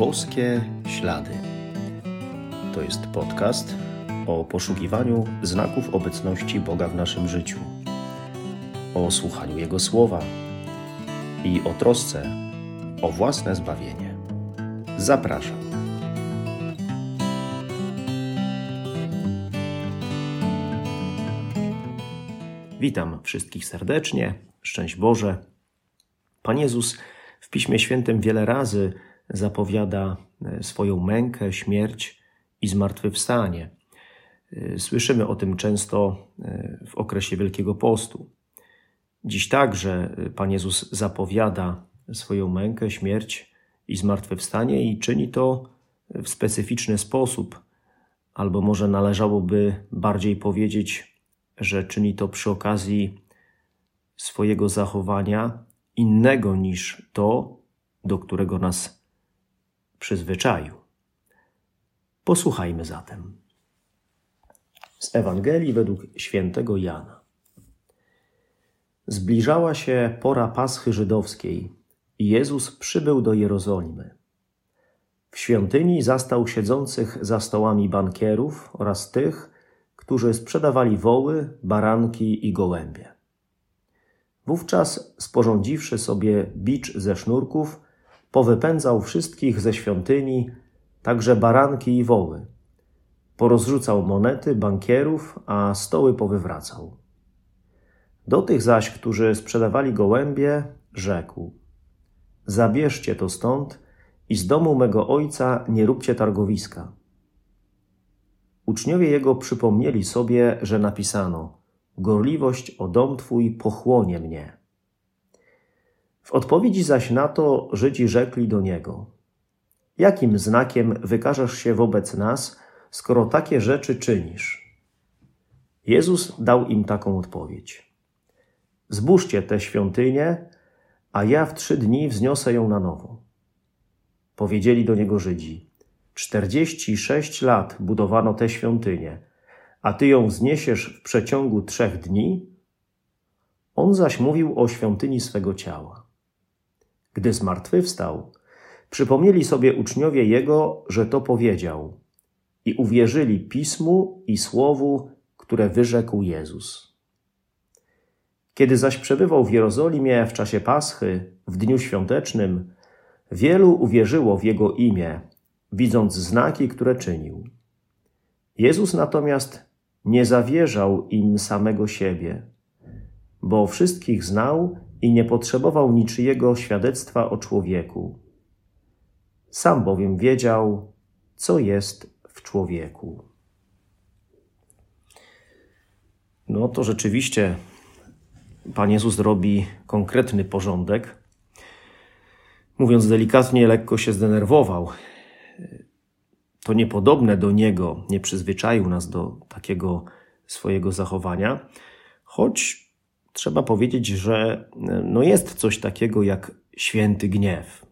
Boskie Ślady. To jest podcast o poszukiwaniu znaków obecności Boga w naszym życiu, o słuchaniu Jego słowa i o trosce o własne zbawienie. Zapraszam. Witam wszystkich serdecznie. Szczęść Boże. Pan Jezus w Piśmie Świętym wiele razy zapowiada e, swoją mękę, śmierć i zmartwychwstanie. E, słyszymy o tym często e, w okresie Wielkiego Postu. Dziś także Pan Jezus zapowiada swoją mękę, śmierć i zmartwychwstanie i czyni to w specyficzny sposób, albo może należałoby bardziej powiedzieć, że czyni to przy okazji swojego zachowania innego niż to, do którego nas przyzwyczaił. Posłuchajmy zatem. Z Ewangelii według świętego Jana. Zbliżała się pora Paschy Żydowskiej i Jezus przybył do Jerozolimy. W świątyni zastał siedzących za stołami bankierów oraz tych, którzy sprzedawali woły, baranki i gołębie. Wówczas, sporządziwszy sobie bicz ze sznurków, powypędzał wszystkich ze świątyni, także baranki i woły. Porozrzucał monety bankierów, a stoły powywracał. Do tych zaś, którzy sprzedawali gołębie, rzekł: Zabierzcie to stąd i z domu mego ojca nie róbcie targowiska. Uczniowie jego przypomnieli sobie, że napisano: Gorliwość o dom twój pochłonie mnie. W odpowiedzi zaś na to Żydzi rzekli do niego: Jakim znakiem wykażesz się wobec nas, skoro takie rzeczy czynisz? Jezus dał im taką odpowiedź: Zbóżcie tę świątynię, a ja w trzy dni wzniosę ją na nowo. Powiedzieli do niego Żydzi: Czterdzieści sześć lat budowano tę świątynię, a ty ją wzniesiesz w przeciągu trzech dni? On zaś mówił o świątyni swego ciała. Gdy zmartwychwstał, przypomnieli sobie uczniowie Jego, że to powiedział i uwierzyli Pismu i Słowu, które wyrzekł Jezus. Kiedy zaś przebywał w Jerozolimie w czasie Paschy, w dniu świątecznym, wielu uwierzyło w Jego imię, widząc znaki, które czynił. Jezus natomiast nie zawierzał im samego siebie, bo wszystkich znał i nie potrzebował niczyjego świadectwa o człowieku. Sam bowiem wiedział, co jest w człowieku. No to rzeczywiście Pan Jezus robi konkretny porządek. Mówiąc delikatnie, lekko się zdenerwował. To niepodobne do Niego, nie przyzwyczaił nas do takiego swojego zachowania, choć trzeba powiedzieć, że e, no jest coś takiego jak święty gniew.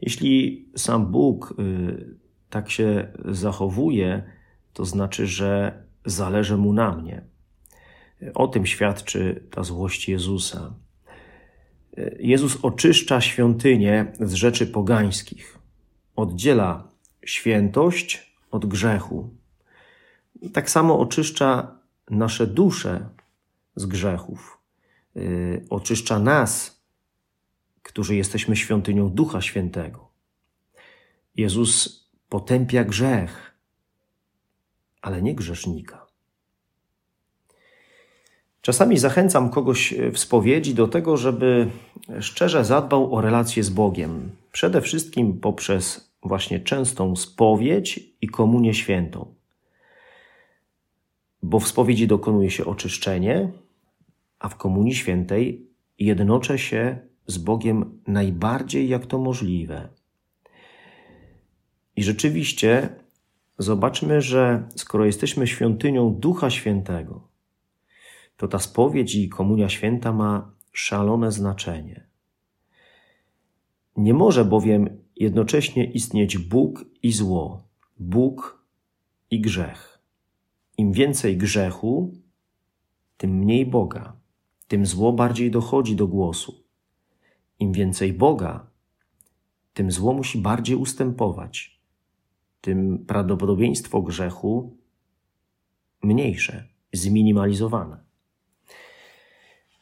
Jeśli sam Bóg y, tak się zachowuje, to znaczy, że zależy mu na mnie. O tym świadczy ta złość Jezusa. E, Jezus oczyszcza świątynię z rzeczy pogańskich, oddziela świętość od grzechu. Tak samo oczyszcza nasze dusze z grzechów. Y, oczyszcza nas, którzy jesteśmy świątynią Ducha Świętego. Jezus potępia grzech, ale nie grzesznika. Czasami zachęcam kogoś w spowiedzi do tego, żeby szczerze zadbał o relacje z Bogiem, przede wszystkim poprzez właśnie częstą spowiedź i komunię świętą. Bo w spowiedzi dokonuje się oczyszczenie, a w Komunii Świętej jednoczę się z Bogiem najbardziej jak to możliwe. I rzeczywiście zobaczmy, że skoro jesteśmy świątynią Ducha Świętego, to ta spowiedź i Komunia Święta ma szalone znaczenie. Nie może bowiem jednocześnie istnieć Bóg i zło, Bóg i grzech. Im więcej grzechu, tym mniej Boga tym zło bardziej dochodzi do głosu. Im więcej Boga, tym zło musi bardziej ustępować, tym prawdopodobieństwo grzechu mniejsze, zminimalizowane.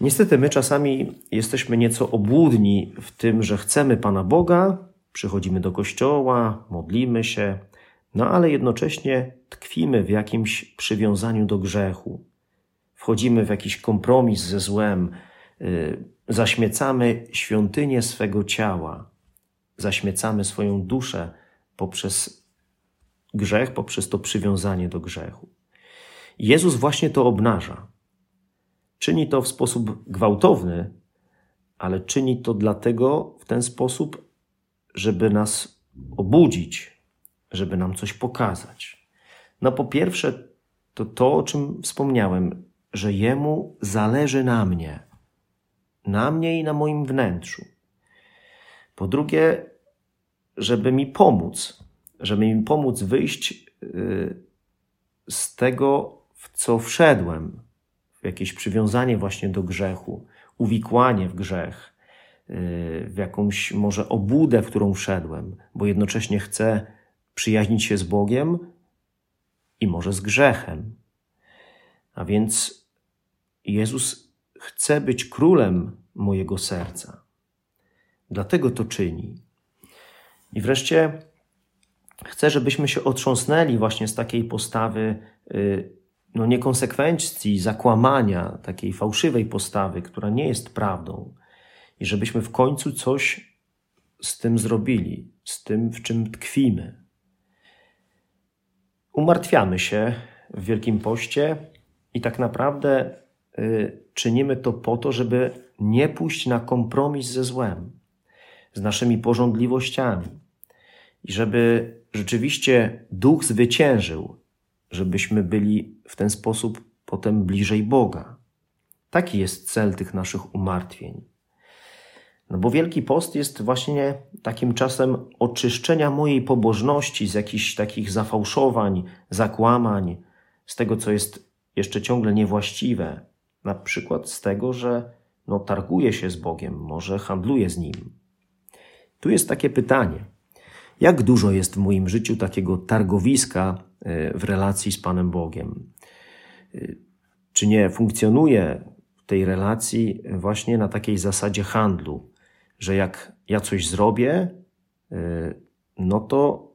Niestety my czasami jesteśmy nieco obłudni w tym, że chcemy Pana Boga, przychodzimy do kościoła, modlimy się, no ale jednocześnie tkwimy w jakimś przywiązaniu do grzechu. Wchodzimy w jakiś kompromis ze złem, yy, zaśmiecamy świątynię swego ciała, zaśmiecamy swoją duszę poprzez grzech, poprzez to przywiązanie do grzechu. Jezus właśnie to obnaża. Czyni to w sposób gwałtowny, ale czyni to dlatego w ten sposób, żeby nas obudzić, żeby nam coś pokazać. No po pierwsze, to to, o czym wspomniałem, że Jemu zależy na mnie, na mnie i na moim wnętrzu. Po drugie, żeby mi pomóc, żeby mi pomóc wyjść y, z tego, w co wszedłem, w jakieś przywiązanie właśnie do grzechu, uwikłanie w grzech, y, w jakąś może obudę, w którą wszedłem, bo jednocześnie chcę przyjaźnić się z Bogiem i może z grzechem. A więc Jezus chce być królem mojego serca. Dlatego to czyni. I wreszcie chcę, żebyśmy się otrząsnęli właśnie z takiej postawy y, no, niekonsekwencji, zakłamania, takiej fałszywej postawy, która nie jest prawdą, i żebyśmy w końcu coś z tym zrobili, z tym, w czym tkwimy. Umartwiamy się w Wielkim Poście i tak naprawdę czynimy to po to, żeby nie pójść na kompromis ze złem, z naszymi porządliwościami i żeby rzeczywiście duch zwyciężył, żebyśmy byli w ten sposób potem bliżej Boga. Taki jest cel tych naszych umartwień. No bo Wielki Post jest właśnie takim czasem oczyszczenia mojej pobożności z jakichś takich zafałszowań, zakłamań, z tego, co jest jeszcze ciągle niewłaściwe. Na przykład z tego, że no, targuję się z Bogiem, może handluję z Nim. Tu jest takie pytanie. Jak dużo jest w moim życiu takiego targowiska e, w relacji z Panem Bogiem? E, czy nie funkcjonuje w tej relacji właśnie na takiej zasadzie handlu, że jak ja coś zrobię, e, no to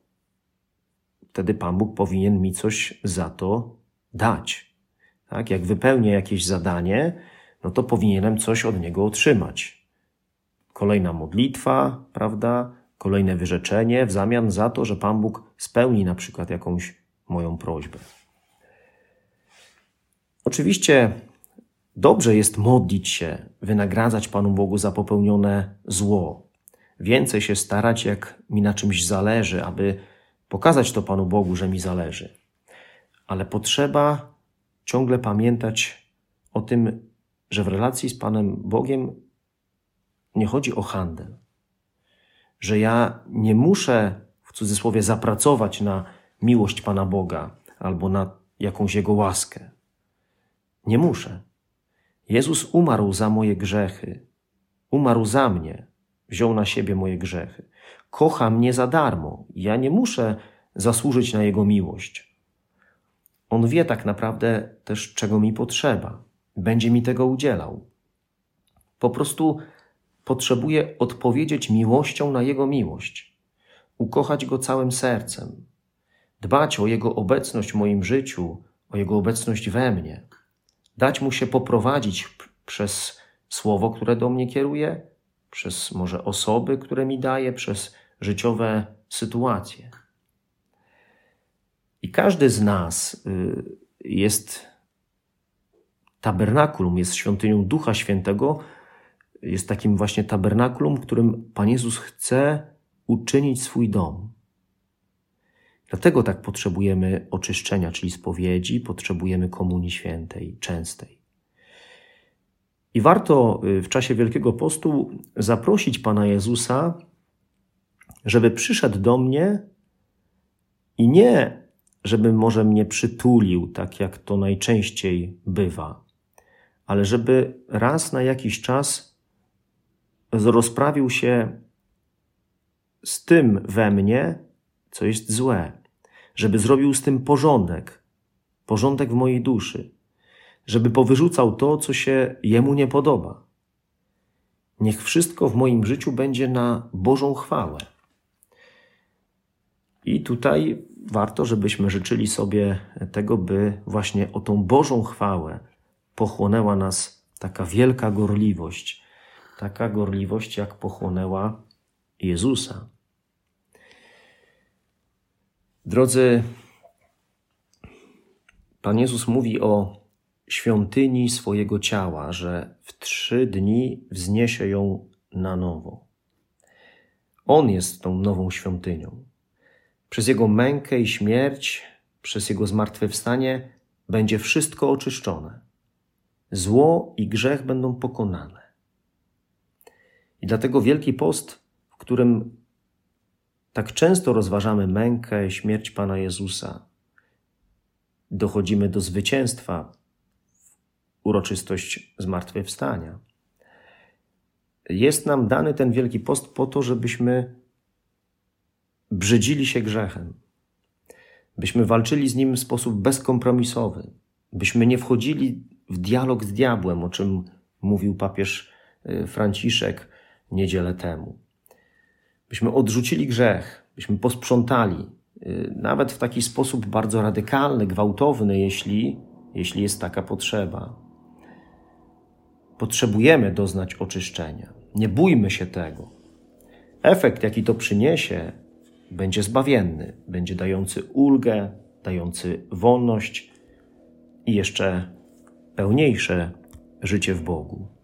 wtedy Pan Bóg powinien mi coś za to dać. Tak? Jak wypełnię jakieś zadanie, no to powinienem coś od Niego otrzymać. Kolejna modlitwa, prawda? kolejne wyrzeczenie w zamian za to, że Pan Bóg spełni na przykład jakąś moją prośbę. Oczywiście dobrze jest modlić się, wynagradzać Panu Bogu za popełnione zło. Więcej się starać, jak mi na czymś zależy, aby pokazać to Panu Bogu, że mi zależy. Ale potrzeba ciągle pamiętać o tym, że w relacji z Panem Bogiem nie chodzi o handel że ja nie muszę w cudzysłowie zapracować na miłość Pana Boga albo na jakąś Jego łaskę. Nie muszę. Jezus umarł za moje grzechy. Umarł za mnie. Wziął na siebie moje grzechy. Kocha mnie za darmo. Ja nie muszę zasłużyć na Jego miłość. On wie tak naprawdę też, czego mi potrzeba. Będzie mi tego udzielał. Po prostu potrzebuję odpowiedzieć miłością na Jego miłość, ukochać Go całym sercem, dbać o Jego obecność w moim życiu, o Jego obecność we mnie, dać Mu się poprowadzić przez słowo, które do mnie kieruje, przez może osoby, które mi daje, przez życiowe sytuacje. I każdy z nas y, jest tabernakulum, jest świątynią Ducha Świętego, jest takim właśnie tabernakulum, w którym Pan Jezus chce uczynić swój dom. Dlatego tak potrzebujemy oczyszczenia, czyli spowiedzi, potrzebujemy komunii świętej, częstej. I warto y, w czasie Wielkiego Postu zaprosić Pana Jezusa, żeby przyszedł do mnie i nie, żeby może mnie przytulił, tak jak to najczęściej bywa, ale żeby raz na jakiś czas rozprawił się z tym we mnie, co jest złe, żeby zrobił z tym porządek, porządek w mojej duszy, żeby powyrzucał to, co się jemu nie podoba. Niech wszystko w moim życiu będzie na Bożą chwałę. I tutaj warto, żebyśmy życzyli sobie tego, by właśnie o tą Bożą chwałę pochłonęła nas taka wielka gorliwość, taka gorliwość, jak pochłonęła Jezusa. Drodzy, Pan Jezus mówi o świątyni swojego ciała, że w trzy dni wzniesie ją na nowo. On jest tą nową świątynią. Przez Jego mękę i śmierć, przez Jego zmartwychwstanie będzie wszystko oczyszczone. Zło i grzech będą pokonane. I dlatego Wielki Post, w którym tak często rozważamy mękę i śmierć Pana Jezusa, dochodzimy do zwycięstwa, uroczystość zmartwychwstania. Jest nam dany ten Wielki Post po to, żebyśmy brzydzili się grzechem, byśmy walczyli z nim w sposób bezkompromisowy, byśmy nie wchodzili w dialog z diabłem, o czym mówił papież y, Franciszek niedzielę temu. Byśmy odrzucili grzech, byśmy posprzątali, y, nawet w taki sposób bardzo radykalny, gwałtowny, jeśli, jeśli jest taka potrzeba. Potrzebujemy doznać oczyszczenia. Nie bójmy się tego. Efekt, jaki to przyniesie, będzie zbawienny, będzie dający ulgę, dający wolność i jeszcze pełniejsze życie w Bogu.